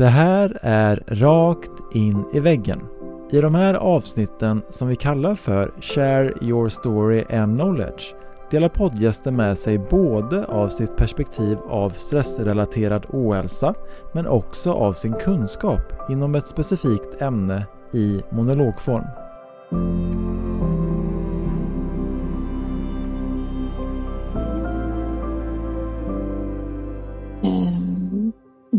Det här är Rakt in i väggen. I de här avsnitten som vi kallar för Share your story and knowledge delar poddgästen med sig både av sitt perspektiv av stressrelaterad ohälsa men också av sin kunskap inom ett specifikt ämne i monologform.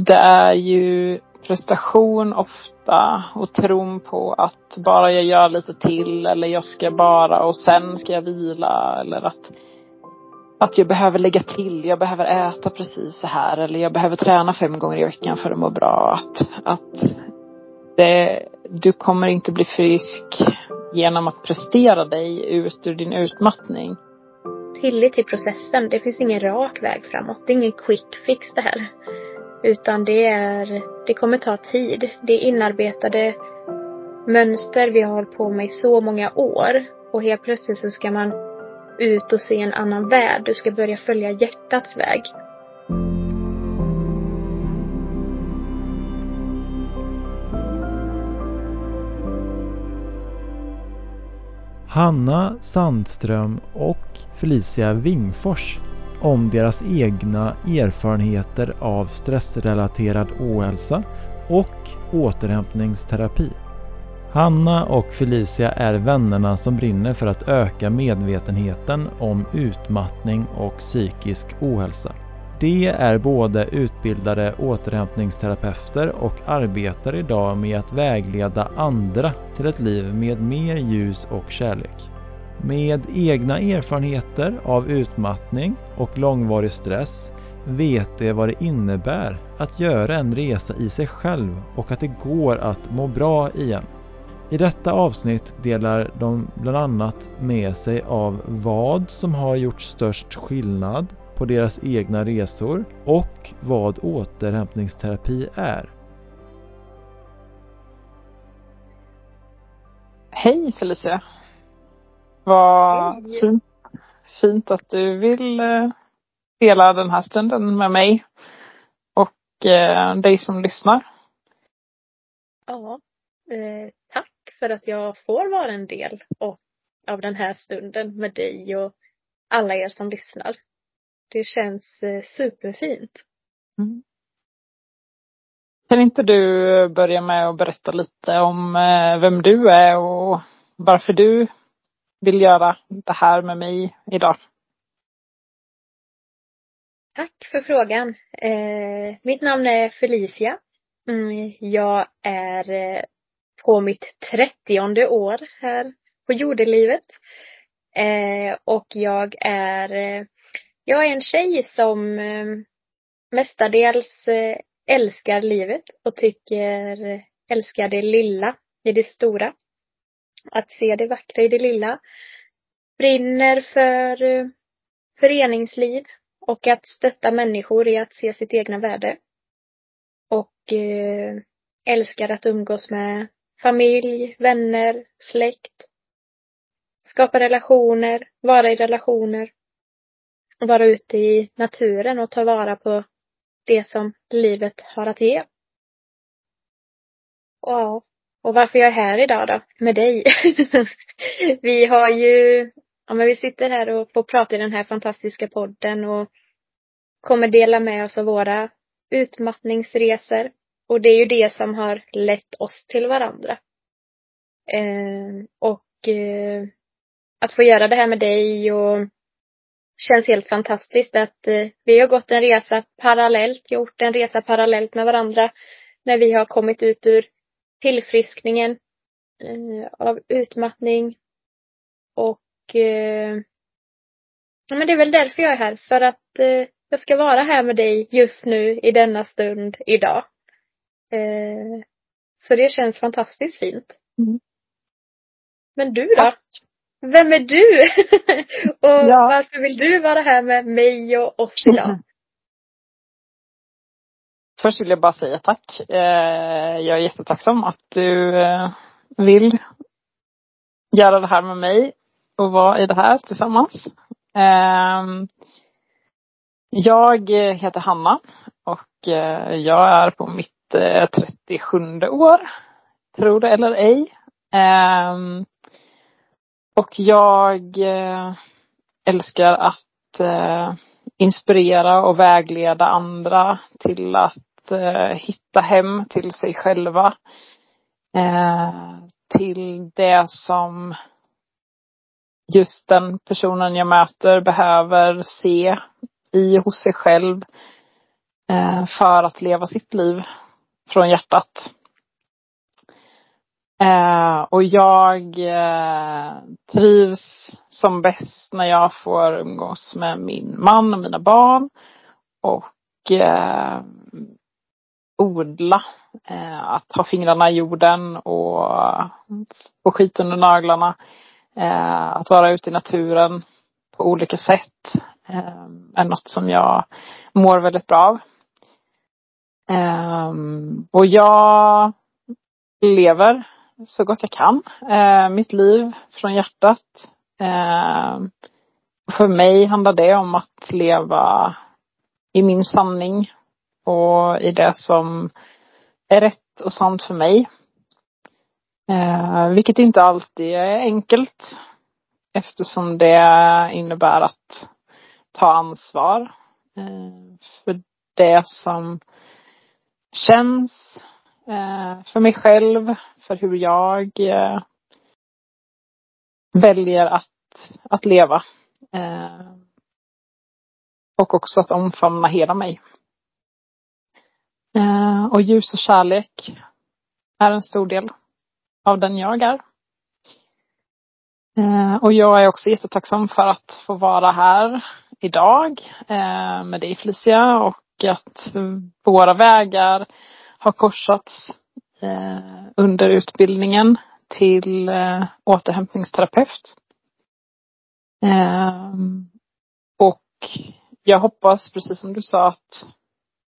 Det är ju prestation ofta och tron på att bara jag gör lite till eller jag ska bara och sen ska jag vila eller att att jag behöver lägga till, jag behöver äta precis så här eller jag behöver träna fem gånger i veckan för att må bra. Att, att det, du kommer inte bli frisk genom att prestera dig ut ur din utmattning. Tillit till processen. Det finns ingen rak väg framåt. Det är ingen quick fix det här. Utan det är, det kommer ta tid. Det är inarbetade mönster vi har hållit på med i så många år. Och helt plötsligt så ska man ut och se en annan värld. Du ska börja följa hjärtats väg. Hanna Sandström och Felicia Wingfors om deras egna erfarenheter av stressrelaterad ohälsa och återhämtningsterapi. Hanna och Felicia är vännerna som brinner för att öka medvetenheten om utmattning och psykisk ohälsa. De är både utbildade återhämtningsterapeuter och arbetar idag med att vägleda andra till ett liv med mer ljus och kärlek. Med egna erfarenheter av utmattning och långvarig stress vet de vad det innebär att göra en resa i sig själv och att det går att må bra igen. I detta avsnitt delar de bland annat med sig av vad som har gjort störst skillnad på deras egna resor och vad återhämtningsterapi är. Hej Felicia! Vad fint, fint att du vill eh, dela den här stunden med mig och eh, dig som lyssnar. Ja, eh, tack för att jag får vara en del av den här stunden med dig och alla er som lyssnar. Det känns eh, superfint. Mm. Kan inte du börja med att berätta lite om vem du är och varför du vill göra det här med mig idag? Tack för frågan. Eh, mitt namn är Felicia. Mm, jag är eh, på mitt trettionde år här på jordelivet. Eh, och jag är, eh, jag är en tjej som eh, mestadels eh, älskar livet och tycker, eh, älskar det lilla i det stora. Att se det vackra i det lilla. Brinner för eh, föreningsliv och att stötta människor i att se sitt egna värde. Och eh, älskar att umgås med familj, vänner, släkt. Skapa relationer, vara i relationer. Och vara ute i naturen och ta vara på det som livet har att ge. Ja, och varför jag är här idag då, med dig. vi har ju, ja men vi sitter här och får prata i den här fantastiska podden och kommer dela med oss av våra utmattningsresor. Och det är ju det som har lett oss till varandra. Eh, och eh, att få göra det här med dig och känns helt fantastiskt att eh, vi har gått en resa parallellt, gjort en resa parallellt med varandra när vi har kommit ut ur tillfriskningen eh, av utmattning och eh, men det är väl därför jag är här, för att eh, jag ska vara här med dig just nu i denna stund idag. Eh, så det känns fantastiskt fint. Mm. Men du då? Vem är du? och ja. varför vill du vara här med mig och oss idag? Först vill jag bara säga tack. Eh, jag är jättetacksam att du eh, vill göra det här med mig och vara i det här tillsammans. Eh, jag heter Hanna och jag är på mitt 37 år. Tror det eller ej. Och jag älskar att inspirera och vägleda andra till att eh, hitta hem till sig själva. Eh, till det som just den personen jag möter behöver se i hos sig själv eh, för att leva sitt liv från hjärtat. Eh, och jag eh, trivs som bäst när jag får umgås med min man och mina barn. Och eh, odla. Eh, att ha fingrarna i jorden och få skit under naglarna. Eh, att vara ute i naturen på olika sätt eh, är något som jag mår väldigt bra av. Eh, och jag lever så gott jag kan. Eh, mitt liv från hjärtat. Eh, för mig handlar det om att leva i min sanning och i det som är rätt och sant för mig. Eh, vilket inte alltid är enkelt eftersom det innebär att ta ansvar eh, för det som känns eh, för mig själv, för hur jag eh, väljer att, att leva. Eh, och också att omfamna hela mig. Eh, och ljus och kärlek är en stor del av den jag är. Eh, och jag är också jättetacksam för att få vara här idag eh, med dig Felicia och att våra vägar har korsats eh, under utbildningen till eh, återhämtningsterapeut. Eh, och jag hoppas, precis som du sa, att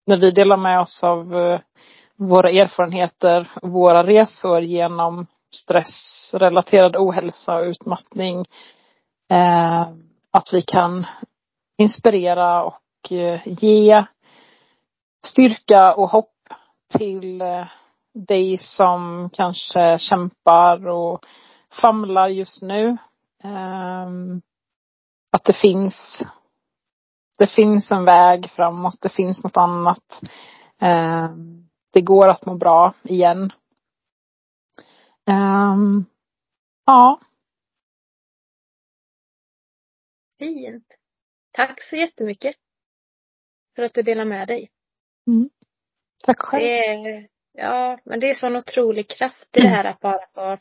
när vi delar med oss av eh, våra erfarenheter, våra resor genom stressrelaterad ohälsa och utmattning, eh, att vi kan inspirera och eh, ge styrka och hopp till eh, dig som kanske kämpar och famlar just nu. Eh, att det finns det finns en väg framåt, det finns något annat. Ehm, det går att må bra igen. Ehm, ja. Fint. Tack så jättemycket. För att du delar med dig. Mm. Tack själv. Det ja, men det är sån otrolig kraft i det här att bara få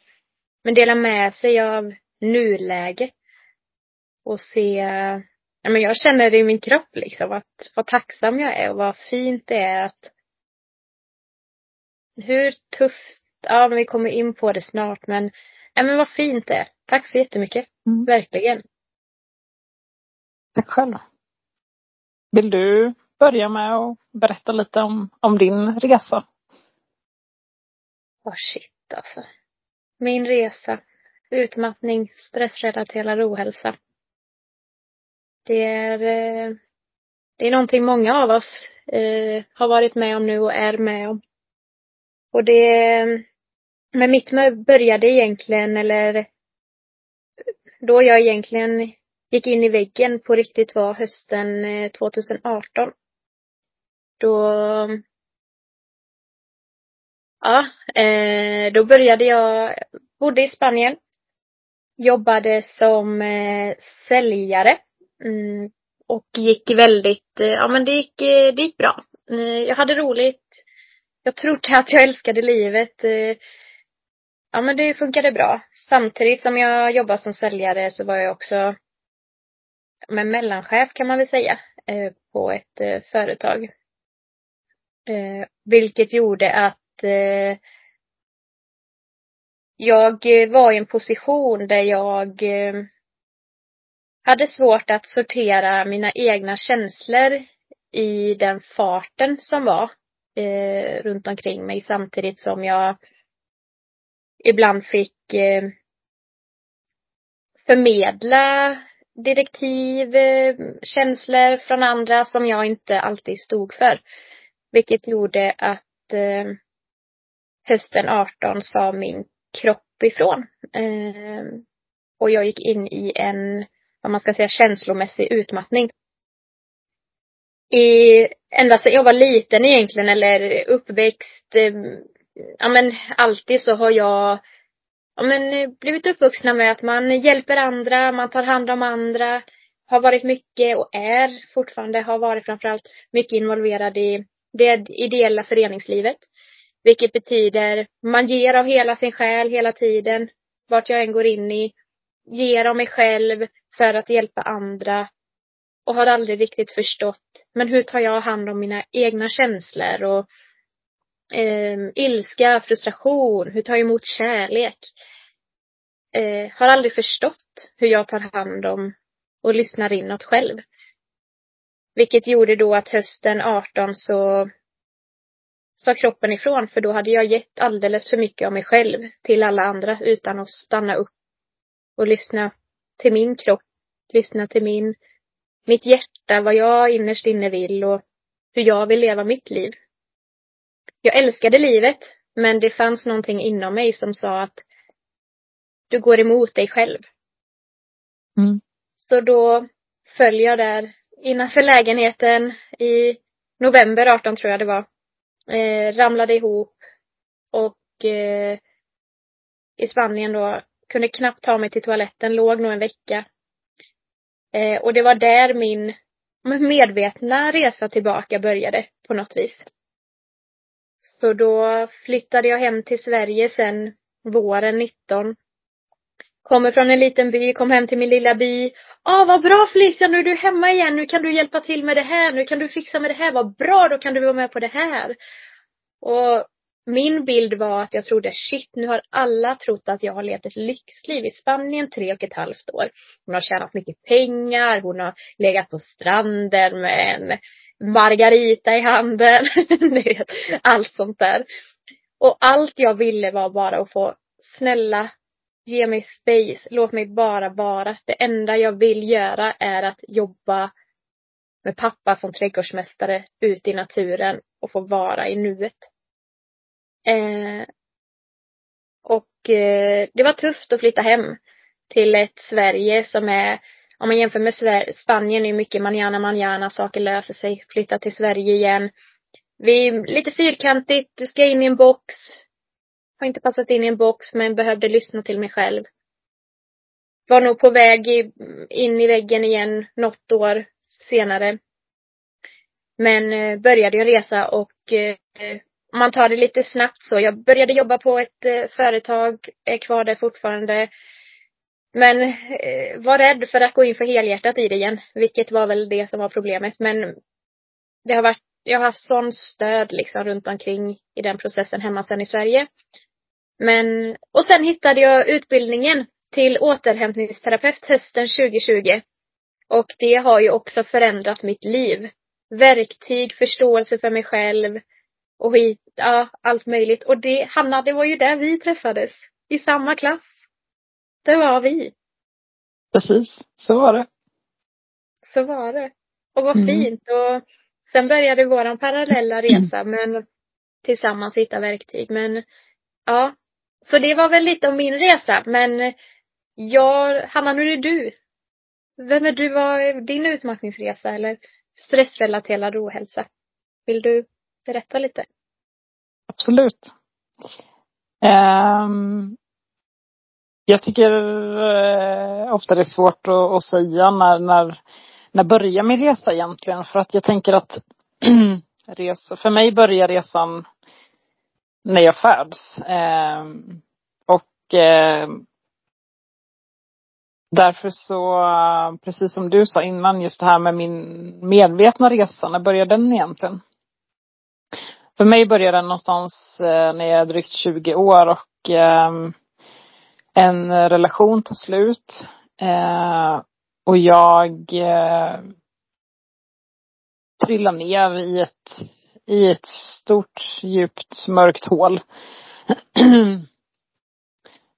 men dela med sig av nuläge. Och se, ja, men jag känner det i min kropp liksom att vad tacksam jag är och vad fint det är att hur tufft, ja men vi kommer in på det snart men, ja men vad fint det är. Tack så jättemycket. Mm. Verkligen. Tack själv. Vill du börja med att berätta lite om, om din resa. Åh oh shit alltså. Min resa. Utmattning, stressrelaterad ohälsa. Det är, eh, det är någonting många av oss eh, har varit med om nu och är med om. Och det, men mitt började egentligen, eller då jag egentligen gick in i väggen på riktigt var hösten eh, 2018. Då Ja, eh, då började jag, bodde i Spanien. Jobbade som eh, säljare. Mm, och gick väldigt, eh, ja men det gick, eh, det gick bra. Eh, jag hade roligt. Jag trodde att jag älskade livet. Ja men det funkade bra. Samtidigt som jag jobbade som säljare så var jag också med mellanchef kan man väl säga på ett företag. Vilket gjorde att jag var i en position där jag eh, hade svårt att sortera mina egna känslor i den farten som var eh, runt omkring mig samtidigt som jag ibland fick eh, förmedla direktiv, eh, känslor från andra som jag inte alltid stod för. Vilket gjorde att eh, hösten 18 sa min kropp ifrån. Eh, och jag gick in i en, vad man ska säga, känslomässig utmattning. I, ända sedan jag var liten egentligen eller uppväxt, eh, ja men alltid så har jag ja, men, eh, blivit uppvuxna med att man hjälper andra, man tar hand om andra, har varit mycket och är fortfarande, har varit framförallt mycket involverad i det ideella föreningslivet. Vilket betyder man ger av hela sin själ hela tiden, vart jag än går in i. Ger av mig själv för att hjälpa andra. Och har aldrig riktigt förstått, men hur tar jag hand om mina egna känslor och eh, ilska, frustration, hur tar jag emot kärlek? Eh, har aldrig förstått hur jag tar hand om och lyssnar inåt själv. Vilket gjorde då att hösten 18 så sa kroppen ifrån för då hade jag gett alldeles för mycket av mig själv till alla andra utan att stanna upp och lyssna till min kropp, lyssna till min, mitt hjärta, vad jag innerst inne vill och hur jag vill leva mitt liv. Jag älskade livet, men det fanns någonting inom mig som sa att du går emot dig själv. Mm. Så då föll jag där innanför lägenheten i november 18 tror jag det var. Eh, ramlade ihop och eh, i Spanien då kunde knappt ta mig till toaletten, låg nog en vecka. Eh, och det var där min medvetna resa tillbaka började på något vis. Så då flyttade jag hem till Sverige sen våren 19 Kommer från en liten by, kom hem till min lilla by. Åh, vad bra Felicia, nu är du hemma igen. Nu kan du hjälpa till med det här. Nu kan du fixa med det här. Vad bra, då kan du vara med på det här. Och min bild var att jag trodde, shit, nu har alla trott att jag har levt ett lyxliv i Spanien tre och ett halvt år. Hon har tjänat mycket pengar, hon har legat på stranden med en margarita i handen. allt sånt där. Och allt jag ville var bara att få, snälla, Ge mig space, låt mig bara vara. Det enda jag vill göra är att jobba med pappa som trädgårdsmästare ute i naturen och få vara i nuet. Eh, och eh, det var tufft att flytta hem till ett Sverige som är, om man jämför med Sver Spanien är mycket manana manana, saker löser sig. Flytta till Sverige igen. Vi är lite fyrkantigt, du ska in i en box, har inte passat in i en box men behövde lyssna till mig själv. Var nog på väg i, in i väggen igen något år senare. Men eh, började en resa och eh, om man tar det lite snabbt så. Jag började jobba på ett eh, företag, är kvar där fortfarande. Men eh, var rädd för att gå in för helhjärtat i det igen. Vilket var väl det som var problemet. Men det har varit, jag har haft sån stöd liksom runt omkring i den processen hemma sen i Sverige. Men, och sen hittade jag utbildningen till återhämtningsterapeut hösten 2020. Och det har ju också förändrat mitt liv. Verktyg, förståelse för mig själv och hit, ja, allt möjligt. Och det, Hanna, det var ju där vi träffades. I samma klass. Det var vi. Precis, så var det. Så var det. Och vad mm. fint. Och sen började våran parallella resa, men tillsammans hitta verktyg. Men ja, så det var väl lite om min resa. Men jag, Hanna, nu är det du. Vem är du? Vad är din utmattningsresa eller stressrelaterad ohälsa? Vill du berätta lite? Absolut. Um, jag tycker uh, ofta det är svårt att, att, säga när, när, när börjar min resa egentligen? För att jag tänker att resa, för mig börjar resan när jag föds. Um, och uh, därför så, precis som du sa innan, just det här med min medvetna resa, när börjar den egentligen? För mig började den någonstans eh, när jag är drygt 20 år och ehm, en relation tar slut. Eh, och jag eh, trillar ner i ett i ett stort, djupt, mörkt hål.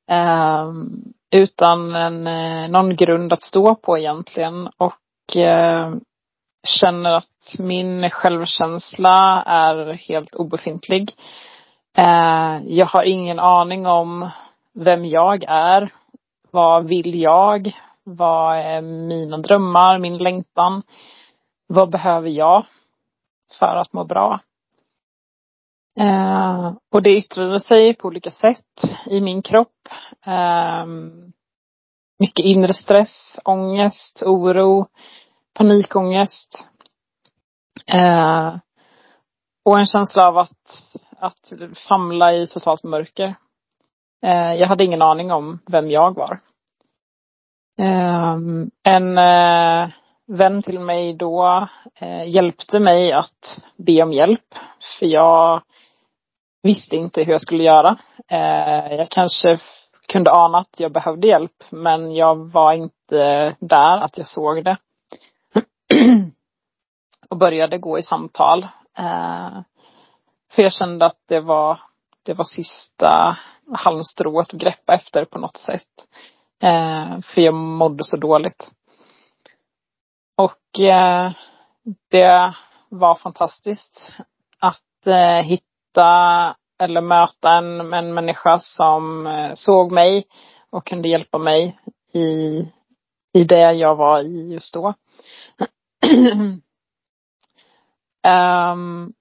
Ehm, utan en, någon grund att stå på egentligen. Och känner att min självkänsla är helt obefintlig. Eh, jag har ingen aning om vem jag är. Vad vill jag? Vad är mina drömmar, min längtan? Vad behöver jag för att må bra? Eh, och det yttrade sig på olika sätt i min kropp. Eh, mycket inre stress, ångest, oro, panikångest. Eh, och en känsla av att, att famla i totalt mörker. Eh, jag hade ingen aning om vem jag var. Eh, en eh, vän till mig då eh, hjälpte mig att be om hjälp. För jag visste inte hur jag skulle göra. Eh, jag kanske kunde ana att jag behövde hjälp men jag var inte där att jag såg det. och började gå i samtal. Eh, för jag kände att det var, det var sista halmstrået att greppa efter på något sätt. Eh, för jag mådde så dåligt. Och eh, det var fantastiskt att eh, hitta eller möta en, en människa som eh, såg mig och kunde hjälpa mig i, i det jag var i just då um,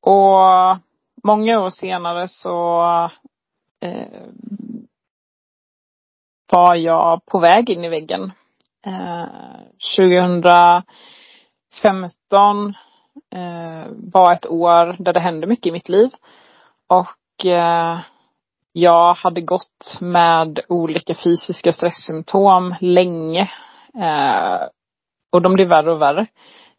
och många år senare så eh, var jag på väg in i väggen. Eh, 2015 eh, var ett år där det hände mycket i mitt liv. Och eh, jag hade gått med olika fysiska stresssymptom länge. Eh, och de blev värre och värre.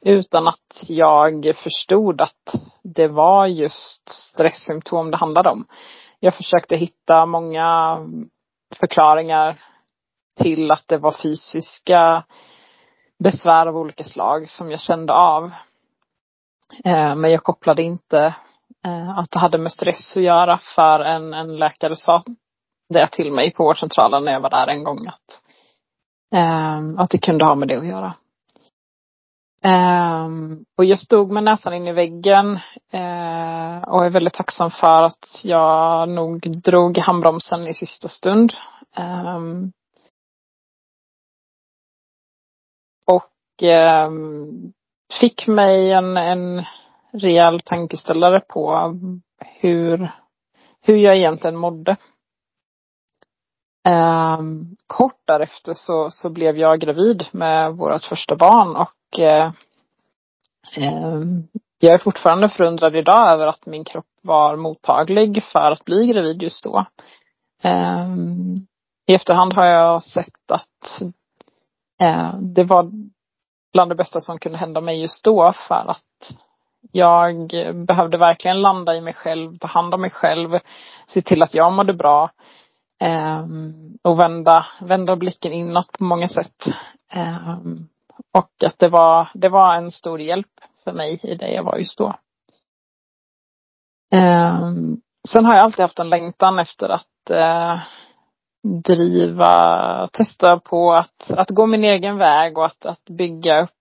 Utan att jag förstod att det var just stresssymptom det handlade om. Jag försökte hitta många förklaringar till att det var fysiska besvär av olika slag som jag kände av. Eh, men jag kopplade inte eh, att det hade med stress att göra för en, en läkare sa det till mig på vårdcentralen när jag var där en gång att, eh, att det kunde ha med det att göra. Ehm, och jag stod med näsan in i väggen eh, och är väldigt tacksam för att jag nog drog handbromsen i sista stund. Ehm, och ehm, fick mig en, en rejäl tankeställare på hur, hur jag egentligen mådde. Um, kort därefter så, så blev jag gravid med vårt första barn och Eh, eh, jag är fortfarande förundrad idag över att min kropp var mottaglig för att bli gravid just då. Eh, I efterhand har jag sett att eh, det var bland det bästa som kunde hända mig just då för att jag behövde verkligen landa i mig själv, ta hand om mig själv, se till att jag mådde bra. eh, och vända, vända blicken inåt på många sätt. Um, och att det var, det var en stor hjälp för mig i det jag var just då. Eh, sen har jag alltid haft en längtan efter att eh, driva, testa på att, att gå min egen väg och att, att bygga upp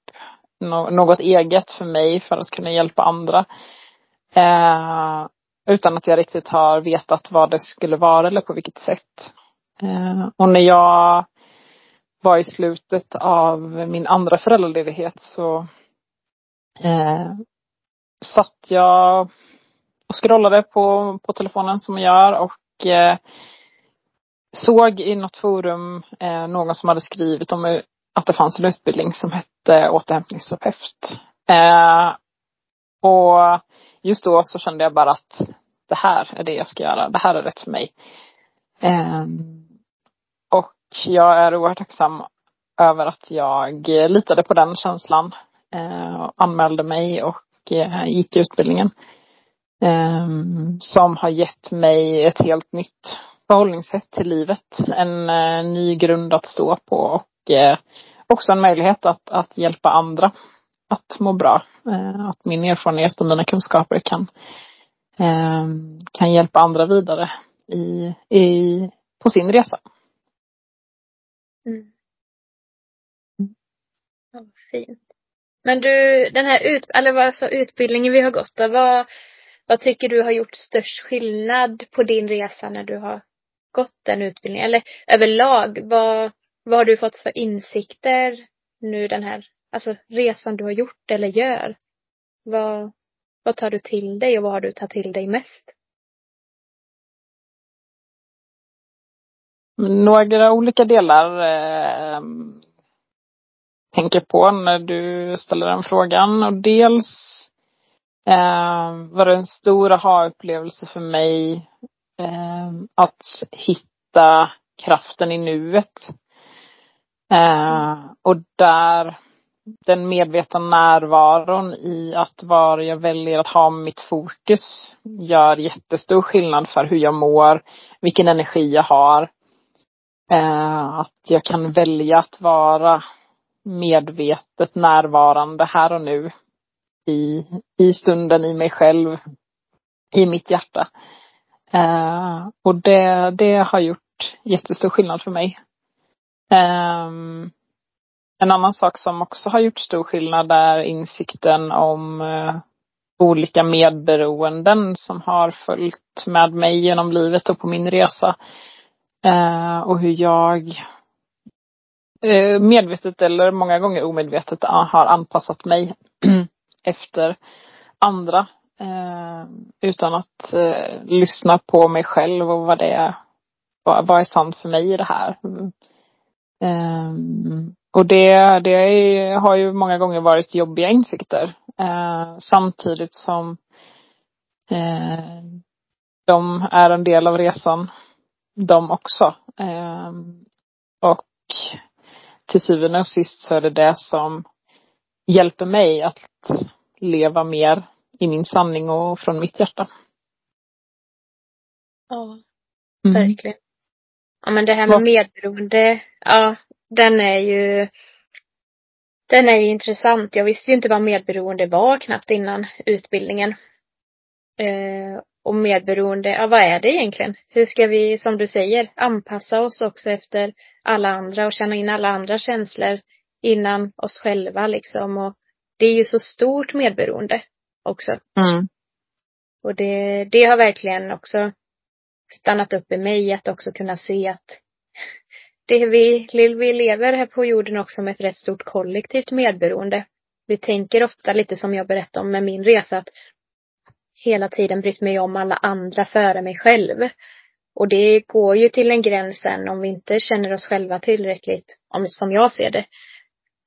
något eget för mig för att kunna hjälpa andra. Eh, utan att jag riktigt har vetat vad det skulle vara eller på vilket sätt. Eh, och när jag var i slutet av min andra föräldraledighet så eh, satt jag och scrollade på, på telefonen som jag gör och eh, såg i något forum eh, någon som hade skrivit om att det fanns en utbildning som hette återhämtningsterapeut. Eh, och just då så kände jag bara att det här är det jag ska göra. Det här är rätt för mig. Eh, jag är oerhört tacksam över att jag litade på den känslan. Eh, anmälde mig och eh, gick utbildningen. Eh, som har gett mig ett helt nytt förhållningssätt till livet. En eh, ny grund att stå på och eh, också en möjlighet att, att hjälpa andra att må bra. Eh, att min erfarenhet och mina kunskaper kan, eh, kan hjälpa andra vidare i, i, på sin resa. Mm. Ja, fint. Men du, den här ut, eller vad, alltså, utbildningen vi har gått då, vad, vad tycker du har gjort störst skillnad på din resa när du har gått den utbildningen? Eller överlag, vad, vad har du fått för insikter nu den här, alltså resan du har gjort eller gör? Vad, vad tar du till dig och vad har du tagit till dig mest? Några olika delar eh, tänker på när du ställer den frågan. Och dels eh, var det en stor aha-upplevelse för mig eh, att hitta kraften i nuet. Eh, och där den medvetna närvaron i att var jag väljer att ha mitt fokus gör jättestor skillnad för hur jag mår, vilken energi jag har. Eh, att jag kan välja att vara medvetet närvarande här och nu i, i stunden, i mig själv, i mitt hjärta. Eh, och det, det har gjort jättestor skillnad för mig. Eh, en annan sak som också har gjort stor skillnad är insikten om eh, olika medberoenden som har följt med mig genom livet och på min resa. Eh, och hur jag eh, medvetet eller många gånger omedvetet har anpassat mig efter andra eh, utan att eh, lyssna på mig själv och vad det är, vad, vad är sant för mig i det här. Eh, och det, det är, har ju många gånger varit jobbiga insikter. Eh, samtidigt som eh, de är en del av resan, de också. Uh, och till syvende och sist så är det det som hjälper mig att leva mer i min sanning och från mitt hjärta. Ja, mm. verkligen. Ja men det här med medberoende, ja den är ju den är ju intressant. Jag visste ju inte vad medberoende var knappt innan utbildningen. Eh, och medberoende, ja vad är det egentligen? Hur ska vi, som du säger, anpassa oss också efter alla andra och känna in alla andra känslor innan oss själva liksom. Och det är ju så stort medberoende också. Mm. Och det, det har verkligen också stannat upp i mig att också kunna se att det vi, vi lever här på jorden också med ett rätt stort kollektivt medberoende. Vi tänker ofta lite som jag berättade om med min resa att hela tiden brytt mig om alla andra före mig själv. Och det går ju till en gräns sen om vi inte känner oss själva tillräckligt, om, som jag ser det.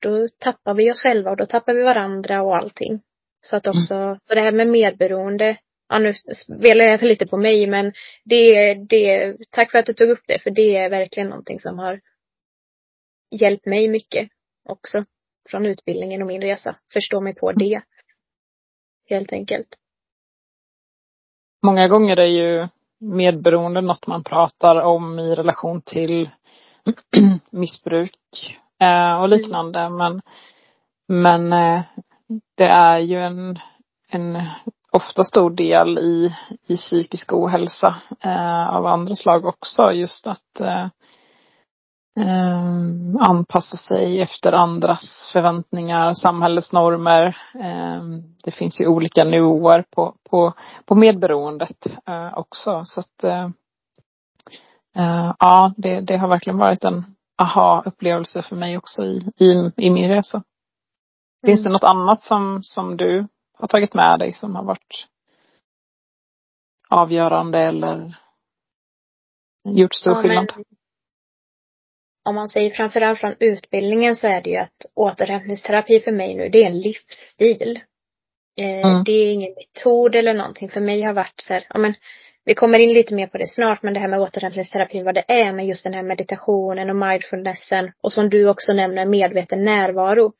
Då tappar vi oss själva och då tappar vi varandra och allting. Så att också, mm. så det här med medberoende, ja nu spelar jag lite på mig men det, det, tack för att du tog upp det för det är verkligen någonting som har hjälpt mig mycket också från utbildningen och min resa. Förstå mig på det. Helt enkelt. Många gånger är ju medberoende något man pratar om i relation till missbruk eh, och liknande men men eh, det är ju en, en ofta stor del i, i psykisk ohälsa eh, av andra slag också. Just att eh, eh, eh, anpassa sig efter andras förväntningar, samhällets normer. Eh, det finns ju olika nivåer på, på, på medberoendet eh, också. Så att eh, ja, det, det har verkligen varit en aha-upplevelse för mig också i, i, i min resa. Finns det mm. något annat som, som du har tagit med dig som har varit avgörande eller gjort stor ja, skillnad? Men, om man säger framförallt från utbildningen så är det ju att återhämtningsterapi för mig nu, det är en livsstil. Eh, mm. Det är ingen metod eller någonting. För mig har varit så här, ja men vi kommer in lite mer på det snart, men det här med återhämtningsterapi, vad det är med just den här meditationen och mindfulnessen och som du också nämner, medveten närvaro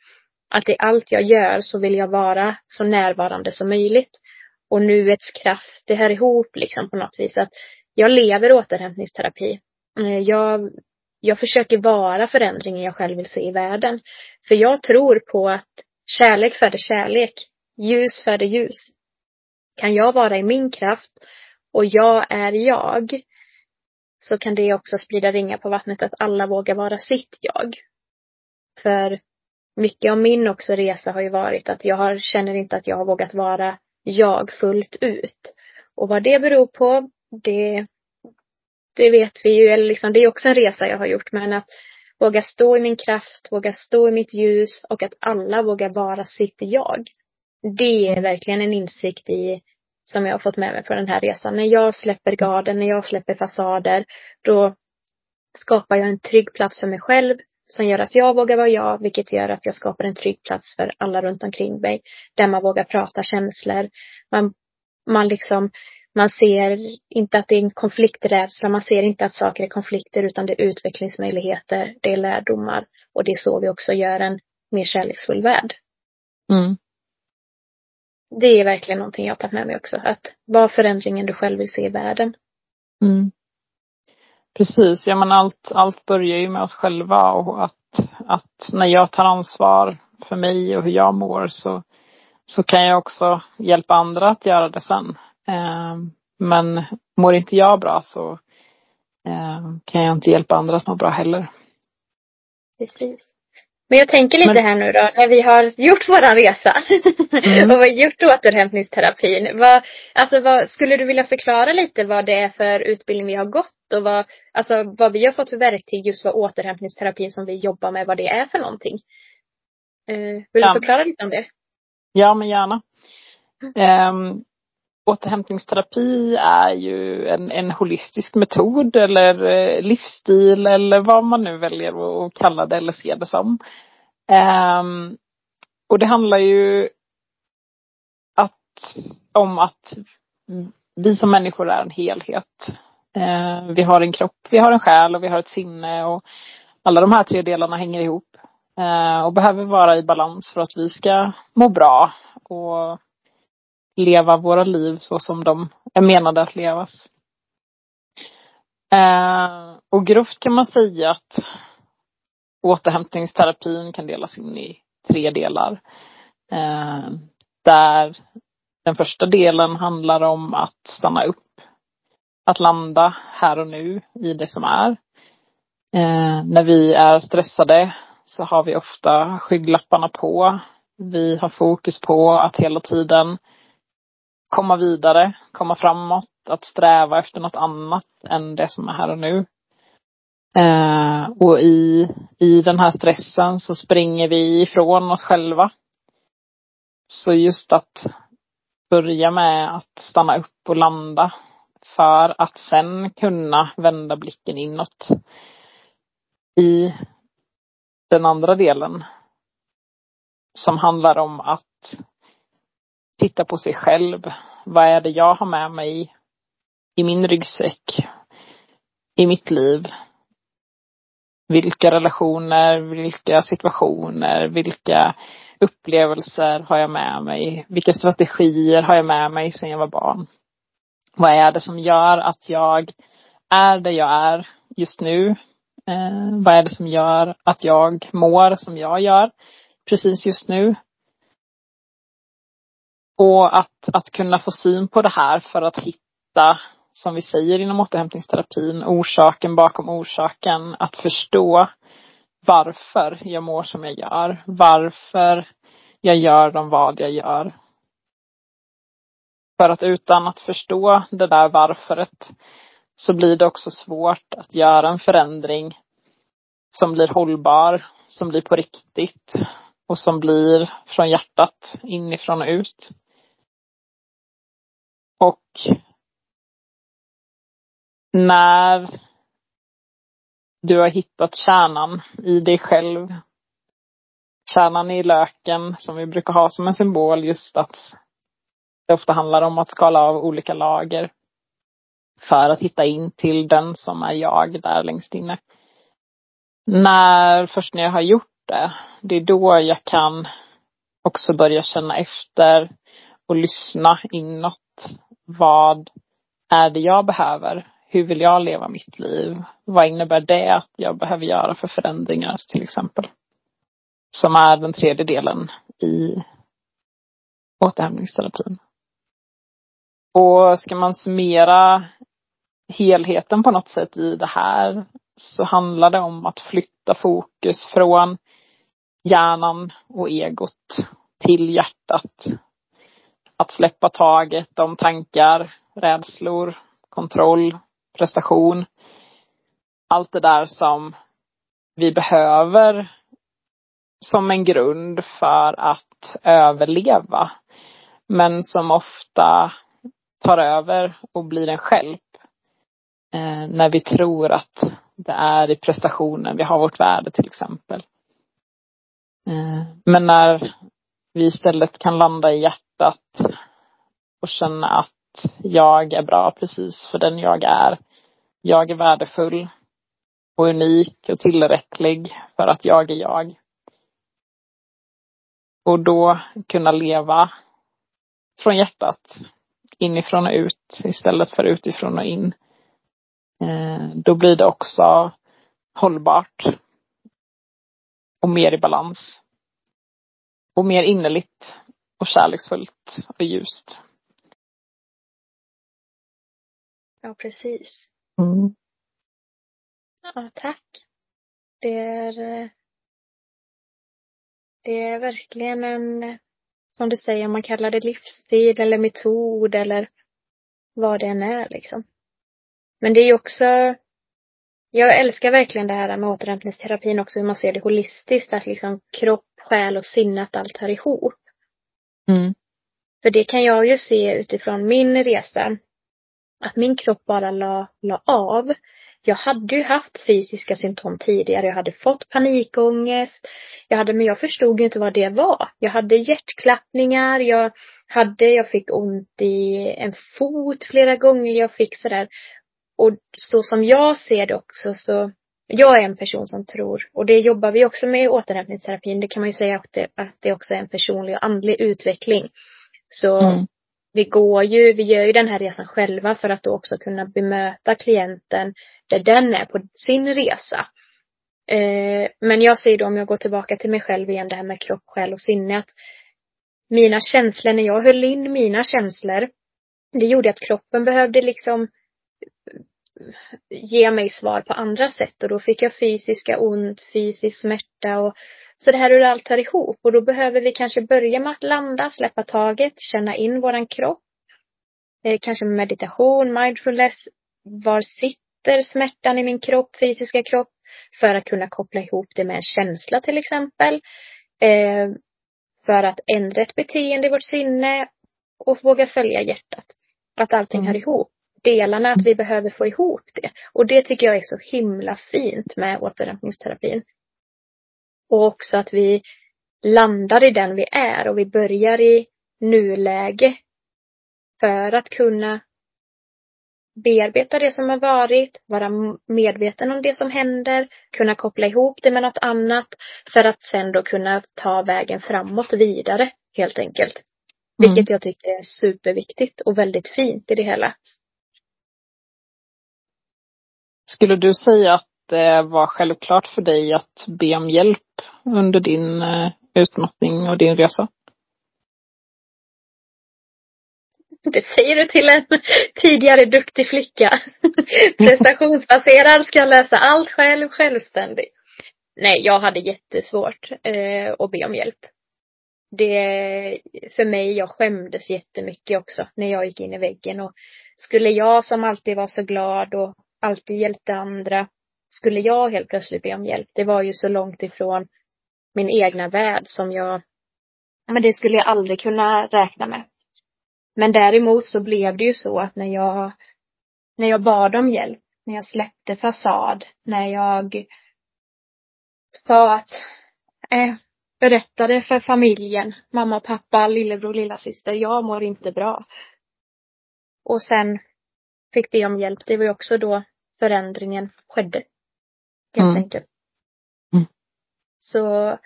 att i allt jag gör så vill jag vara så närvarande som möjligt. Och nuets kraft, det hör ihop liksom på något vis. Att jag lever återhämtningsterapi. Eh, jag, jag försöker vara förändringen jag själv vill se i världen. För jag tror på att kärlek föder kärlek. Ljus föder ljus. Kan jag vara i min kraft och jag är jag så kan det också sprida ringar på vattnet att alla vågar vara sitt jag. För mycket av min också resa har ju varit att jag har, känner inte att jag har vågat vara jag fullt ut. Och vad det beror på, det, det vet vi ju, eller liksom, det är också en resa jag har gjort, men att våga stå i min kraft, våga stå i mitt ljus och att alla vågar vara sitt jag. Det är verkligen en insikt i, som jag har fått med mig på den här resan. När jag släpper garden, när jag släpper fasader, då skapar jag en trygg plats för mig själv som gör att jag vågar vara jag, vilket gör att jag skapar en trygg plats för alla runt omkring mig. Där man vågar prata känslor. Man, man liksom, man ser inte att det är en konflikträdsla, man ser inte att saker är konflikter utan det är utvecklingsmöjligheter, det är lärdomar och det är så vi också gör en mer kärleksfull värld. Mm. Det är verkligen någonting jag tar med mig också, att vara förändringen du själv vill se i världen. Mm. Precis, ja men allt, allt börjar ju med oss själva och att, att när jag tar ansvar för mig och hur jag mår så, så kan jag också hjälpa andra att göra det sen. Eh, men mår inte jag bra så eh, kan jag inte hjälpa andra att må bra heller. Precis. Men jag tänker lite Men... här nu då, när vi har gjort våran resa mm. och vi har gjort återhämtningsterapin. Vad, alltså vad, skulle du vilja förklara lite vad det är för utbildning vi har gått och vad, alltså vad vi har fått för verktyg just för återhämtningsterapin som vi jobbar med, vad det är för någonting? Uh, vill ja. du förklara lite om det? Ja, men gärna. Um, återhämtningsterapi är ju en, en holistisk metod eller eh, livsstil eller vad man nu väljer att kalla det eller se det som. Um, och det handlar ju att, om att vi som människor är en helhet. Uh, vi har en kropp, vi har en själ och vi har ett sinne och alla de här tre delarna hänger ihop. Uh, och behöver vara i balans för att vi ska må bra och leva våra liv så som de är menade att levas. Eh, och grovt kan man säga att återhämtningsterapin kan delas in i tre delar. Eh, där den första delen handlar om att stanna upp. Att landa här och nu i det som är. Eh, när vi är stressade så har vi ofta skygglapparna på. Vi har fokus på att hela tiden komma vidare, komma framåt, att sträva efter något annat än det som är här och nu. Eh, och i, i den här stressen så springer vi ifrån oss själva. Så just att börja med att stanna upp och landa för att sen kunna vända blicken inåt. I den andra delen som handlar om att titta på sig själv. Vad är det jag har med mig i min ryggsäck? I mitt liv? Vilka relationer, vilka situationer, vilka upplevelser har jag med mig? Vilka strategier har jag med mig sedan jag var barn? Vad är det som gör att jag är där jag är just nu? Eh, vad är det som gör att jag mår som jag gör precis just nu? Och att, att kunna få syn på det här för att hitta, som vi säger inom återhämtningsterapin, orsaken bakom orsaken. Att förstå varför jag mår som jag gör. Varför jag gör de vad jag gör. För att utan att förstå det där varföret så blir det också svårt att göra en förändring som blir hållbar, som blir på riktigt och som blir från hjärtat inifrån och ut. Och när du har hittat kärnan i dig själv, kärnan i löken som vi brukar ha som en symbol just att det ofta handlar om att skala av olika lager för att hitta in till den som är jag där längst inne. När, först när jag har gjort det, det är då jag kan också börja känna efter och lyssna inåt vad är det jag behöver? Hur vill jag leva mitt liv? Vad innebär det att jag behöver göra för förändringar till exempel? Som är den tredje delen i återhämtningsterapin. Och ska man summera helheten på något sätt i det här så handlar det om att flytta fokus från hjärnan och egot till hjärtat. Att släppa taget om tankar, rädslor, kontroll, prestation. Allt det där som vi behöver som en grund för att överleva. Men som ofta tar över och blir en skälp. Eh, när vi tror att det är i prestationen vi har vårt värde till exempel. Eh, men när vi istället kan landa i hjärtat och känna att jag är bra precis för den jag är. Jag är värdefull och unik och tillräcklig för att jag är jag. Och då kunna leva från hjärtat, inifrån och ut istället för utifrån och in. Eh, då blir det också hållbart och mer i balans. Och mer innerligt och kärleksfullt och ljust. Ja, precis. Mm. Ja, tack. Det är eh, det är verkligen en, som du säger, man kallar det livsstil eller metod eller vad det än är liksom. Men det är ju också, jag älskar verkligen det här med återhämtningsterapin också, hur man ser det holistiskt, att liksom kropp, själ och sinne, att allt hör ihop. Mm. För det kan jag ju se utifrån min resa, att min kropp bara la, la av. Jag hade ju haft fysiska symptom tidigare. Jag hade fått panikångest. Jag hade, men jag förstod ju inte vad det var. Jag hade hjärtklappningar. Jag hade, jag fick ont i en fot flera gånger. Jag fick sådär. Och så som jag ser det också så, jag är en person som tror, och det jobbar vi också med i återhämtningsterapin. Det kan man ju säga att det, att det också är en personlig och andlig utveckling. Så mm vi går ju, vi gör ju den här resan själva för att då också kunna bemöta klienten där den är på sin resa. Eh, men jag säger då om jag går tillbaka till mig själv igen, det här med kropp, själ och sinne, att mina känslor, när jag höll in mina känslor, det gjorde att kroppen behövde liksom ge mig svar på andra sätt och då fick jag fysiska ont, fysisk smärta och så det här hur allt hör ihop och då behöver vi kanske börja med att landa, släppa taget, känna in våran kropp. Eh, kanske med meditation, mindfulness. Var sitter smärtan i min kropp, fysiska kropp? För att kunna koppla ihop det med en känsla till exempel. Eh, för att ändra ett beteende i vårt sinne och våga följa hjärtat. Att allting mm. hör ihop. Delarna, att vi behöver få ihop det. Och det tycker jag är så himla fint med återhämtningsterapin. Och också att vi landar i den vi är och vi börjar i nuläge. För att kunna bearbeta det som har varit, vara medveten om det som händer, kunna koppla ihop det med något annat för att sen då kunna ta vägen framåt vidare helt enkelt. Mm. Vilket jag tycker är superviktigt och väldigt fint i det hela. Skulle du säga att det var självklart för dig att be om hjälp under din eh, utmattning och din resa? Det säger du till en tidigare duktig flicka. Prestationsbaserad, ska lösa allt själv, självständig. Nej, jag hade jättesvårt eh, att be om hjälp. Det, för mig, jag skämdes jättemycket också när jag gick in i väggen och skulle jag som alltid var så glad och alltid hjälpte andra skulle jag helt plötsligt be om hjälp. Det var ju så långt ifrån min egna värld som jag, men det skulle jag aldrig kunna räkna med. Men däremot så blev det ju så att när jag, när jag bad om hjälp, när jag släppte fasad, när jag sa att, eh, berättade för familjen, mamma, pappa, lillebror, lillasyster, jag mår inte bra. Och sen fick be om hjälp. Det var ju också då förändringen skedde helt mm. enkelt. Mm. Så,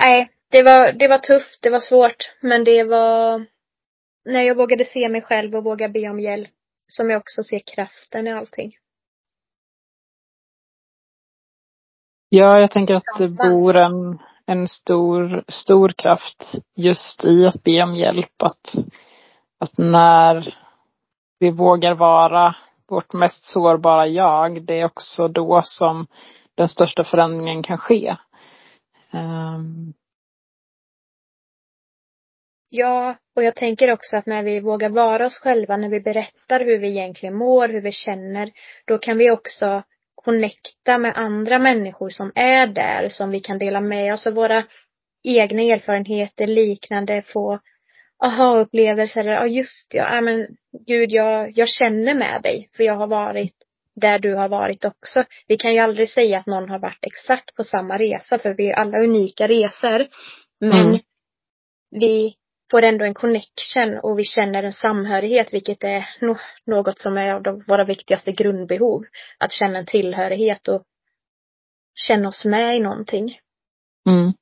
nej, det var, det var tufft, det var svårt, men det var när jag vågade se mig själv och våga be om hjälp som jag också ser kraften i allting. Ja, jag tänker att det bor en, en stor, stor kraft just i att be om hjälp. Att, att när vi vågar vara vårt mest sårbara jag, det är också då som den största förändringen kan ske. Um... Ja, och jag tänker också att när vi vågar vara oss själva, när vi berättar hur vi egentligen mår, hur vi känner, då kan vi också connecta med andra människor som är där, som vi kan dela med oss av våra egna erfarenheter, liknande, få aha-upplevelser. Ja, just ja, ja men gud, jag, jag känner med dig, för jag har varit där du har varit också. Vi kan ju aldrig säga att någon har varit exakt på samma resa, för vi är alla unika resor. Men mm. vi får ändå en connection och vi känner en samhörighet, vilket är något som är av våra viktigaste grundbehov. Att känna en tillhörighet och känna oss med i någonting. Mm.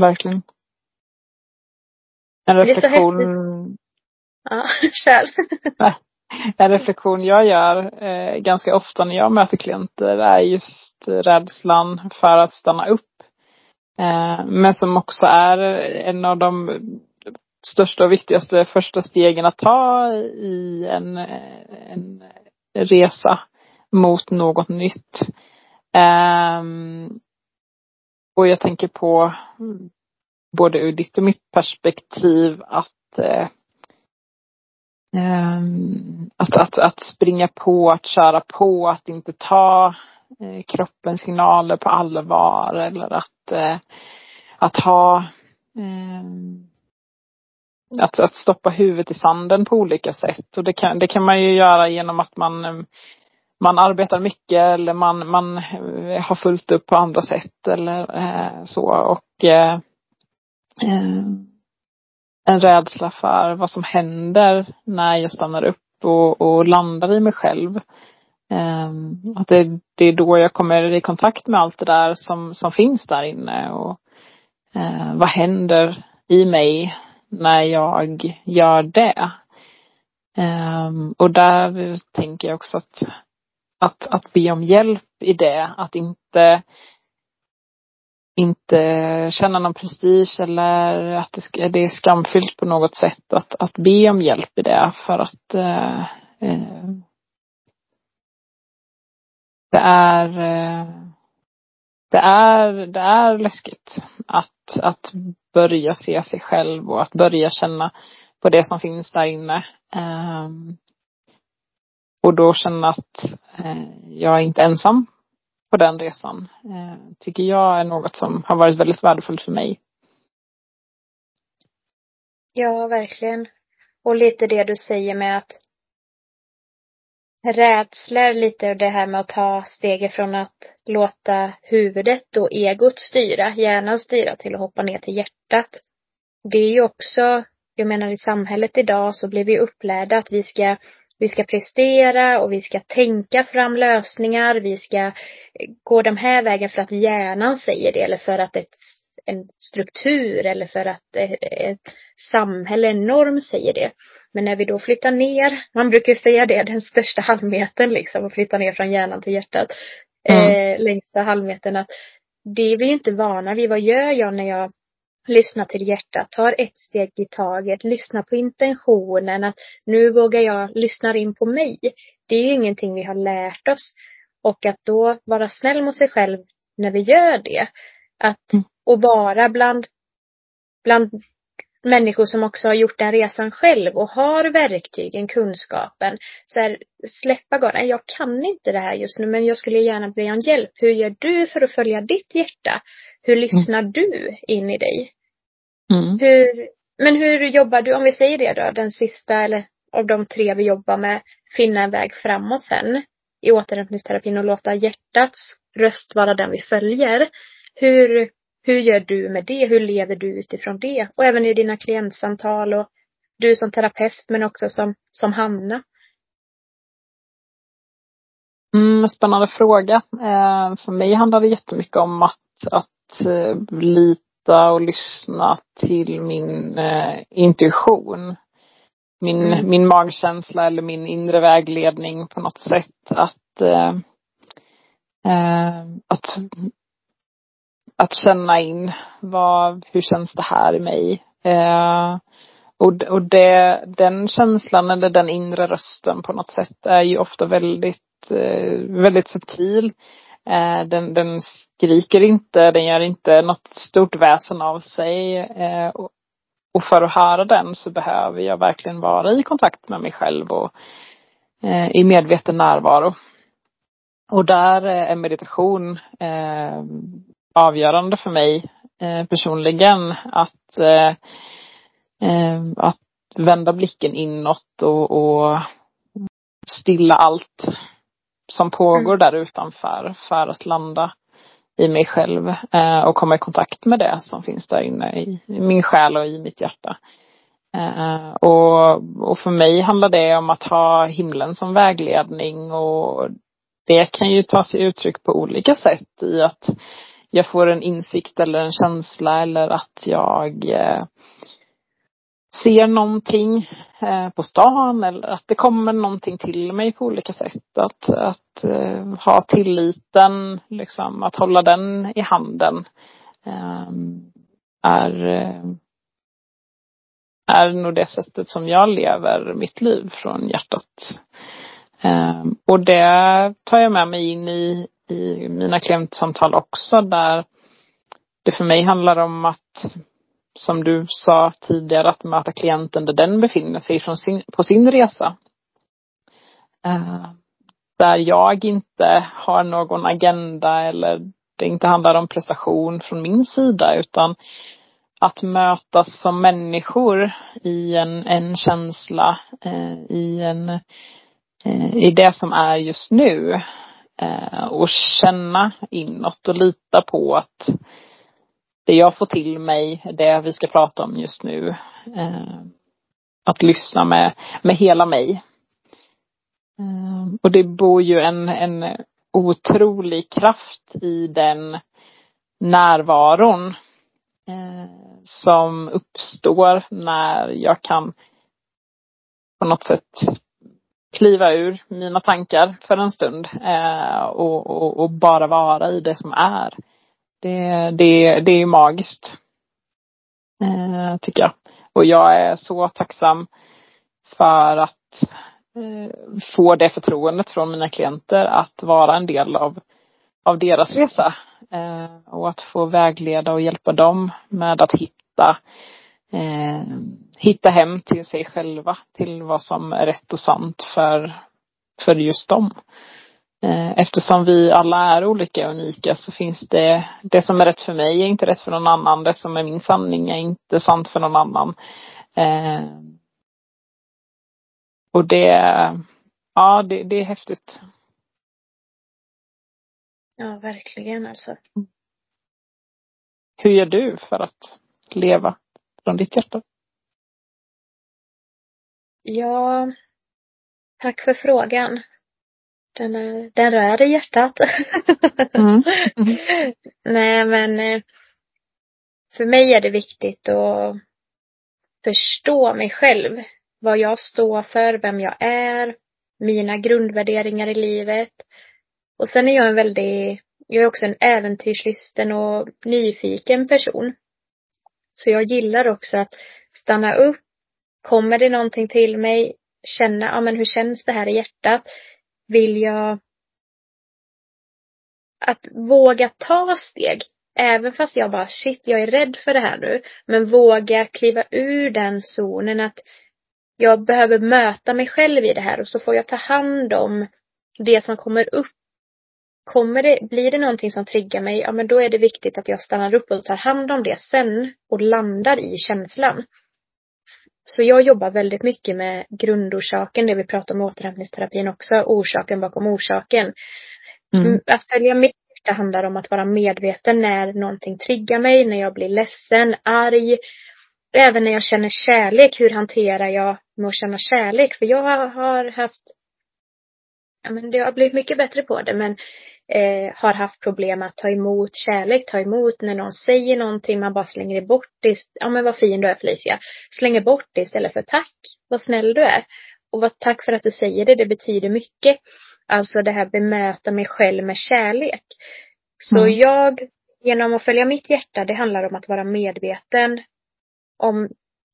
Verkligen. En reflektion. Ja, kör. en reflektion jag gör eh, ganska ofta när jag möter klienter är just rädslan för att stanna upp. Eh, men som också är en av de största och viktigaste första stegen att ta i en, en resa mot något nytt. Um, och jag tänker på både ur ditt och mitt perspektiv att eh, ehm, att, att, att springa på, att köra på, att inte ta eh, kroppens signaler på allvar eller att, eh, att ha ehm, att, att stoppa huvudet i sanden på olika sätt. Och det kan, det kan man ju göra genom att man, eh, man arbetar mycket eller man, man eh, har fullt upp på andra sätt eller eh, så. Och eh, Eh, en rädsla för vad som händer när jag stannar upp och, och landar i mig själv. Eh, att det, det är då jag kommer i kontakt med allt det där som, som finns där inne och eh, vad händer i mig när jag gör det. Ehm, och där tänker jag också att, att, att be om hjälp i det, att inte inte känna någon prestige eller att det, ska, det är skamfyllt på något sätt att, att be om hjälp i det för att eh, eh, det är eh, det är, det är läskigt att, att börja se sig själv och att börja känna på det som finns där inne. Ehm, och då känna att eh, jag är inte ensam på den resan. Eh, tycker jag är något som har varit väldigt värdefullt för mig. Ja, verkligen. Och lite det du säger med att rädslor lite och det här med att ta steget från att låta huvudet och egot styra, hjärnan styra till att hoppa ner till hjärtat. Det är ju också, jag menar i samhället idag så blir vi upplärda att vi ska vi ska prestera och vi ska tänka fram lösningar. Vi ska gå den här vägen för att hjärnan säger det eller för att ett, en struktur eller för att ett, ett samhälle, en norm säger det. Men när vi då flyttar ner, man brukar säga det, den största halvmetern liksom, att flytta ner från hjärnan till hjärtat. Mm. Eh, längsta halvmetern att det är vi inte vana vid. Vad gör jag när jag lyssnar till hjärtat, tar ett steg i taget, lyssnar på intentionen, att nu vågar jag lyssna in på mig. Det är ju ingenting vi har lärt oss. Och att då vara snäll mot sig själv när vi gör det. Att, mm. och vara bland, bland människor som också har gjort den resan själv och har verktygen, kunskapen. Så här, släppa garden. Jag kan inte det här just nu men jag skulle gärna be om hjälp. Hur gör du för att följa ditt hjärta? Hur lyssnar mm. du in i dig? Mm. Hur, men hur jobbar du, om vi säger det då, den sista eller av de tre vi jobbar med, finna en väg framåt sen i återhämtningsterapin och låta hjärtats röst vara den vi följer. Hur, hur gör du med det? Hur lever du utifrån det? Och även i dina klientsamtal och du som terapeut men också som, som Hanna. Mm, spännande fråga. Eh, för mig handlar det jättemycket om att, att eh, lita och lyssna till min eh, intuition. Min, mm. min magkänsla eller min inre vägledning på något sätt. Att, eh, eh, att att känna in vad, hur känns det här i mig? Eh, och och det, den känslan eller den inre rösten på något sätt är ju ofta väldigt, eh, väldigt subtil. Eh, den, den skriker inte, den gör inte något stort väsen av sig. Eh, och, och för att höra den så behöver jag verkligen vara i kontakt med mig själv och eh, i medveten närvaro. Och där är meditation eh, avgörande för mig eh, personligen. Att, eh, eh att vända blicken inåt och, och stilla allt som pågår mm. där utanför för att landa i mig själv eh, och komma i kontakt med det som finns där inne i, i min själ och i mitt hjärta. Eh, och, och för mig handlar det om att ha himlen som vägledning och det kan ju ta sig uttryck på olika sätt i att jag får en insikt eller en känsla eller att jag eh, ser någonting eh, på stan eller att det kommer någonting till mig på olika sätt. Att, att eh, ha tilliten, liksom, att hålla den i handen ehm, är, eh, är nog det sättet som jag lever mitt liv från hjärtat. Ehm, och det tar jag med mig in i, i mina klientsamtal också där det för mig handlar om att som du sa tidigare, att möta klienten där den befinner sig från sin, på sin resa. Uh, där jag inte har någon agenda eller det inte handlar om prestation från min sida utan att mötas som människor i en, en känsla, eh, i en eh, i det som är just nu. Eh, och känna inåt och lita på att det jag får till mig, det vi ska prata om just nu. Eh, att lyssna med, med hela mig. Eh, och det bor ju en, en otrolig kraft i den närvaron eh, som uppstår när jag kan på något sätt kliva ur mina tankar för en stund eh, och, och, och, bara vara i det som är. Det, det, det är magiskt. Eh, tycker jag. Och jag är så tacksam för att eh, få det förtroendet från mina klienter att vara en del av, av deras resa. Eh, och att få vägleda och hjälpa dem med att hitta eh, hitta hem till sig själva, till vad som är rätt och sant för, för just dem. Eh, eftersom vi alla är olika och unika så finns det, det som är rätt för mig är inte rätt för någon annan. Det som är min sanning är inte sant för någon annan. Eh, och det, ja det, det är häftigt. Ja, verkligen alltså. Hur gör du för att leva från ditt hjärta? Ja, tack för frågan. Den, den rör i hjärtat. Mm. Mm. Nej men eh, för mig är det viktigt att förstå mig själv. Vad jag står för, vem jag är, mina grundvärderingar i livet. Och sen är jag en väldigt, jag är också en äventyrslysten och nyfiken person. Så jag gillar också att stanna upp. Kommer det någonting till mig, känna, ja men hur känns det här i hjärtat? Vill jag att våga ta steg. Även fast jag bara shit, jag är rädd för det här nu. Men våga kliva ur den zonen att jag behöver möta mig själv i det här och så får jag ta hand om det som kommer upp. Kommer det, blir det någonting som triggar mig, ja men då är det viktigt att jag stannar upp och tar hand om det sen och landar i känslan. Så jag jobbar väldigt mycket med grundorsaken, det vi pratar om återhämtningsterapin också, orsaken bakom orsaken. Mm. mm att följa mitt det handlar om att vara medveten när någonting triggar mig, när jag blir ledsen, arg. Även när jag känner kärlek, hur hanterar jag med att känna kärlek? För jag har haft, ja men det har blivit mycket bättre på det men eh, har haft problem att ta emot kärlek, ta emot när någon säger någonting, man bara slänger bort det. Ja men vad fin du är Felicia. Slänger bort det istället för tack, vad snäll du är. Och vad tack för att du säger det, det betyder mycket. Alltså det här bemöta mig själv med kärlek. Så mm. jag, genom att följa mitt hjärta, det handlar om att vara medveten om,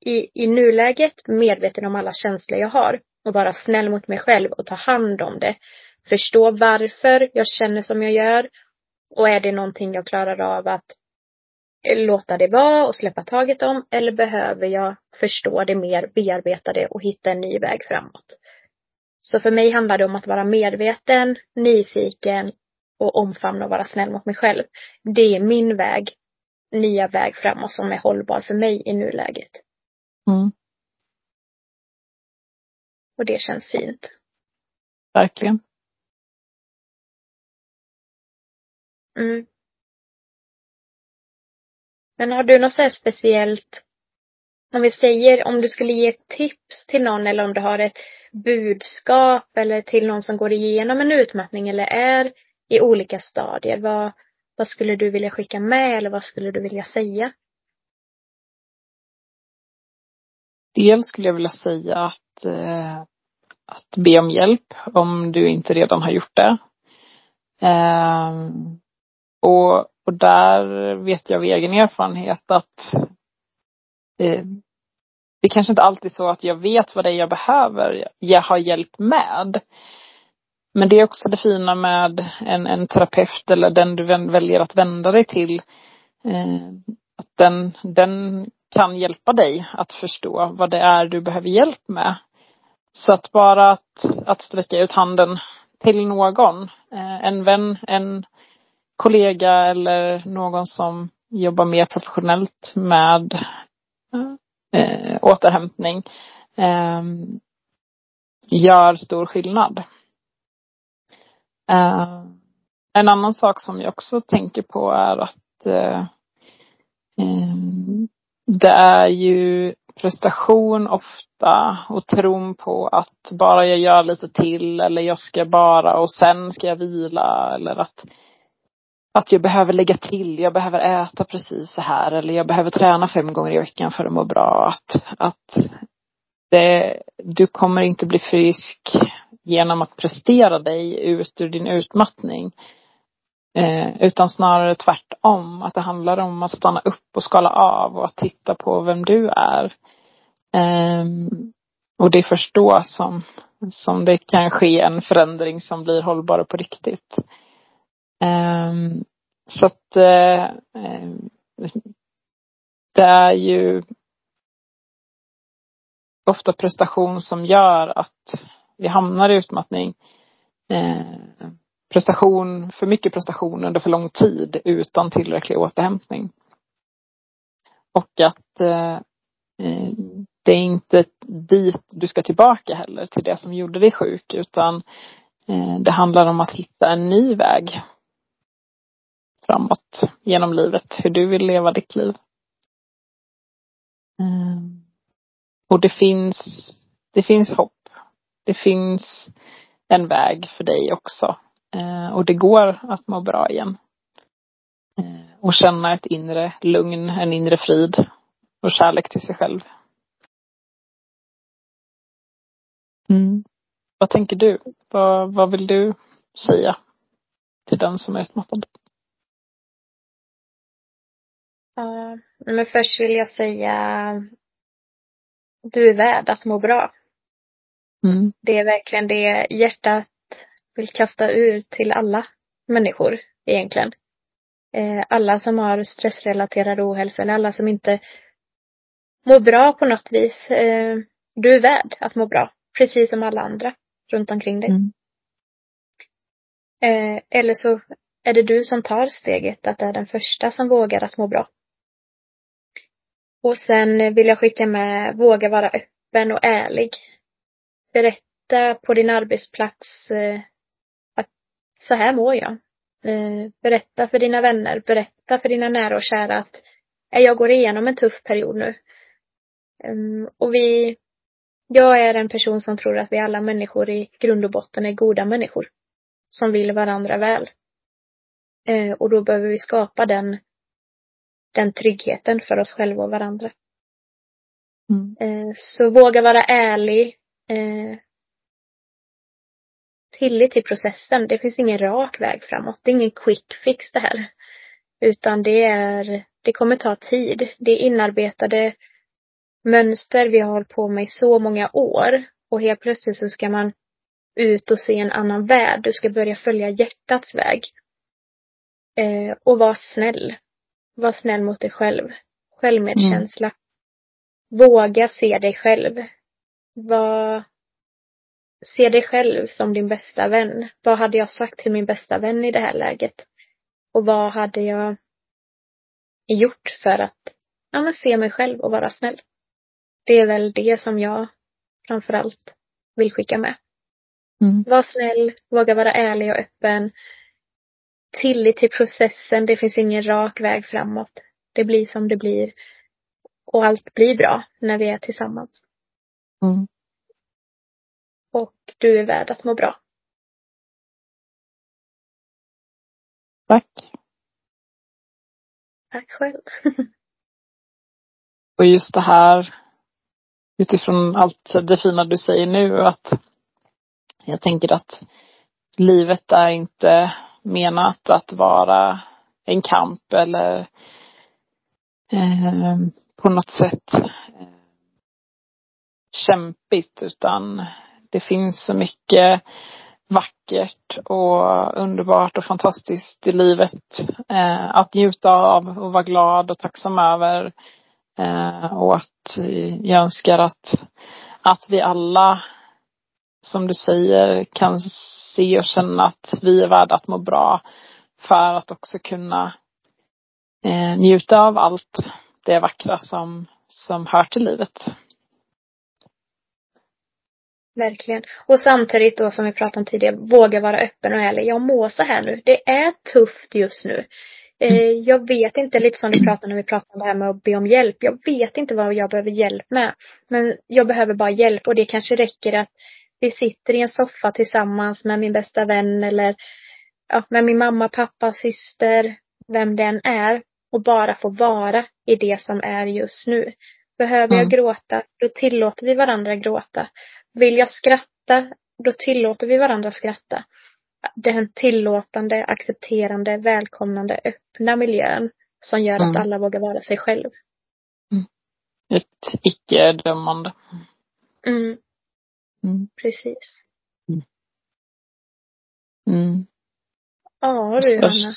i, i nuläget, medveten om alla känslor jag har. Och vara snäll mot mig själv och ta hand om det. Förstå varför jag känner som jag gör. Och är det någonting jag klarar av att låta det vara och släppa taget om eller behöver jag förstå det mer, bearbeta det och hitta en ny väg framåt. Så för mig handlar det om att vara medveten, nyfiken och omfamna och vara snäll mot mig själv. Det är min väg, nya väg framåt som är hållbar för mig i nuläget. Mm. Och det känns fint. Verkligen. Mm. Men har du något så här speciellt, om vi säger om du skulle ge ett tips till någon eller om du har ett budskap eller till någon som går igenom en utmattning eller är i olika stadier. Vad, vad skulle du vilja skicka med eller vad skulle du vilja säga? Dels skulle jag vilja säga att, eh, att be om hjälp om du inte redan har gjort det. Eh, och, och där vet jag av egen erfarenhet att eh, det kanske inte alltid är så att jag vet vad det är jag behöver jag har hjälp med. Men det är också det fina med en, en terapeut eller den du väljer att vända dig till. Eh, att den, den kan hjälpa dig att förstå vad det är du behöver hjälp med. Så att bara att, att sträcka ut handen till någon, eh, en vän, en kollega eller någon som jobbar mer professionellt med eh, återhämtning eh, gör stor skillnad. Eh, en annan sak som jag också tänker på är att eh, ehm, det är ju prestation ofta och tron på att bara jag gör lite till eller jag ska bara och sen ska jag vila eller att att jag behöver lägga till, jag behöver äta precis så här eller jag behöver träna fem gånger i veckan för att må bra. Att, att det, du kommer inte bli frisk genom att prestera dig ut ur din utmattning. Eh, utan snarare tvärtom, att det handlar om att stanna upp och skala av och att titta på vem du är. Eh, och det är först då som, som det kan ske en förändring som blir hållbar på riktigt. Um, så att eh, eh, det är ju ofta prestation som gör att vi hamnar i utmattning. Uh, prestation, för mycket prestation under för lång tid utan tillräcklig återhämtning. Och att uh, det är inte dit du ska tillbaka heller, till det som gjorde dig sjuk, utan det handlar om att hitta en ny väg framåt genom livet, hur du vill leva ditt liv. Eh, och det finns, det finns hopp det finns en väg för dig också. Eh, och det går att må bra igen. Eh, och känna ett inre lugn, en inre frid och kärlek till sig själv. Mm. Vad tänker du? Vad, vad vill du säga till den som är utmattad? Ja, men först vill jag säga du är värd att må bra. Mm. Det är verkligen det hjärtat vill kasta ut till alla människor egentligen. Eh, alla som har stressrelaterad ohälsa eller alla som inte mår bra på något vis. Eh, du är värd att må bra, precis som alla andra runt omkring dig. Mm. Eh, eller så är det du som tar steget att är den första som vågar att må bra. Och sen vill jag skicka med, våga vara öppen och ärlig berätta på din arbetsplats eh, att så här mår jag. Eh, berätta för dina vänner, berätta för dina nära och kära att jag går igenom en tuff period nu. Um, och vi, jag är en person som tror att vi alla människor i grund och botten är goda människor. Som vill varandra väl. Uh, och då behöver vi skapa den, den tryggheten för oss själva och varandra. Mm. Uh, så våga vara ärlig, eh, tillit till processen. Det finns ingen rak väg framåt. Det är ingen quick fix det här. Utan det är, det kommer ta tid. Det är inarbetade mönster vi har hållit på med i så många år. Och helt plötsligt så ska man ut och se en annan värld. Du ska börja följa hjärtats väg. Eh, och var snäll. Var snäll mot dig själv. Självmedkänsla. Mm. Våga se dig själv. Var, se dig själv som din bästa vän. Vad hade jag sagt till min bästa vän i det här läget? Och vad hade jag gjort för att ja, men se mig själv och vara snäll? Det är väl det som jag framförallt vill skicka med. Mm. Var snäll, våga vara ärlig och öppen. Tillit till processen, det finns ingen rak väg framåt. Det blir som det blir. Och allt blir bra när vi är tillsammans. Mm. Och du är värd att må bra. Tack. Tack själv. och just det här utifrån allt det fina du säger nu att jag tänker att livet är inte menat att vara en kamp eller eh, på något sätt eh, kämpigt utan det finns så mycket vackert och underbart och fantastiskt i livet eh, att njuta av och vara glad och tacksam över. Eh, och att eh, jag önskar att, att vi alla, som du säger, kan se och känna att vi är värda att må bra för att också kunna eh, njuta av allt det vackra som, som hör till livet. Verkligen. Och samtidigt då som vi pratade om tidigare, våga vara öppen och ärlig. Jag mår så här nu. Det är tufft just nu. Eh, mm. jag vet inte, lite som du pratade när vi pratade om det här med att be om hjälp. Jag vet inte vad jag behöver hjälp med. Men jag behöver bara hjälp och det kanske räcker att vi sitter i en soffa tillsammans med min bästa vän eller ja, med min mamma, pappa, syster, vem den är och bara få vara i det som är just nu. Behöver jag mm. gråta, då tillåter vi varandra gråta. Vill jag skratta, då tillåter vi varandra skratta. Den tillåtande, accepterande, välkomnande, öppna miljön som gör mm. att alla vågar vara sig själv. Mm. Ett icke-dömande. Mm. Mm. Precis. Mm. mm. Ja du, Störst, Hanna.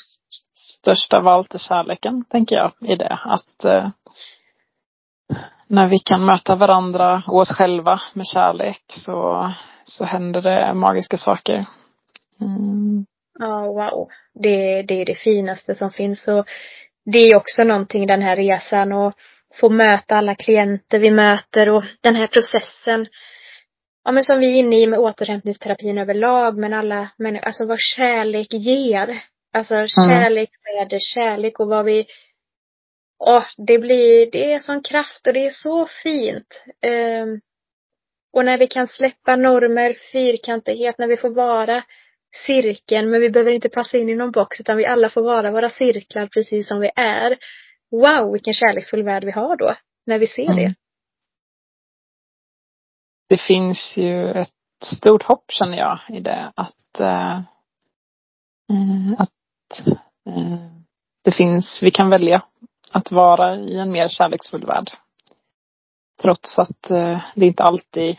Största av allt är kärleken, tänker jag, i det. Att eh, när vi kan möta varandra och oss själva med kärlek så, så händer det magiska saker. Mm. Ja, wow. Det, det är det finaste som finns och det är också någonting den här resan och få möta alla klienter vi möter och den här processen. Ja men som vi är inne i med återhämtningsterapin överlag men alla människor, alltså vad kärlek ger. Alltså mm. kärlek mm. är det kärlek och vad vi Åh, det blir, det är sån kraft och det är så fint. Um, och när vi kan släppa normer, fyrkantighet, när vi får vara cirkeln, men vi behöver inte passa in i någon box utan vi alla får vara våra cirklar precis som vi är. Wow, vilken kärleksfull värld vi har då, när vi ser mm. det. Det finns ju ett stort hopp känner jag i det att, uh, att uh, det finns, vi kan välja att vara i en mer kärleksfull värld. Trots att uh, det inte alltid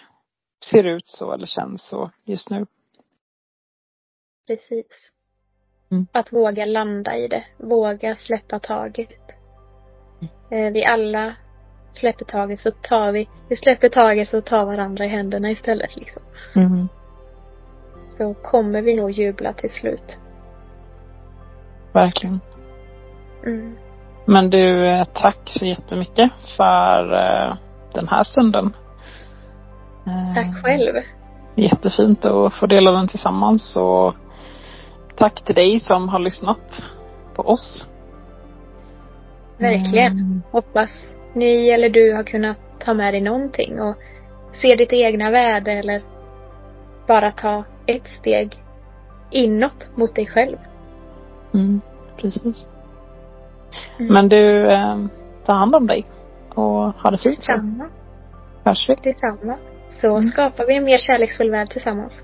ser ut så eller känns så just nu. Precis. Mm. Att våga landa i det. Våga släppa taget. Mm. Eh, vi alla släpper taget så tar vi, vi släpper taget och tar varandra i händerna istället liksom. Mm. Så kommer vi nog jubla till slut. Verkligen. Mm. Men du, eh, tack så jättemycket för uh, den här stunden. Tack själv. Jättefint att få dela den tillsammans och tack till dig som har lyssnat på oss. Verkligen. Mm. Hoppas ni eller du har kunnat ta med dig någonting och se ditt egna värde eller bara ta ett steg inåt mot dig själv. Mm, precis. Mm. Men du, eh, ta hand om dig och ha det fint. Detsamma. Hörs vi. Detsamma. Så mm. skapar vi en mer kärleksfull värld tillsammans.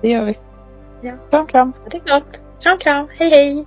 Det gör vi. Ja. Kram, kram. Det är gott. Kram, kram. Hej, hej.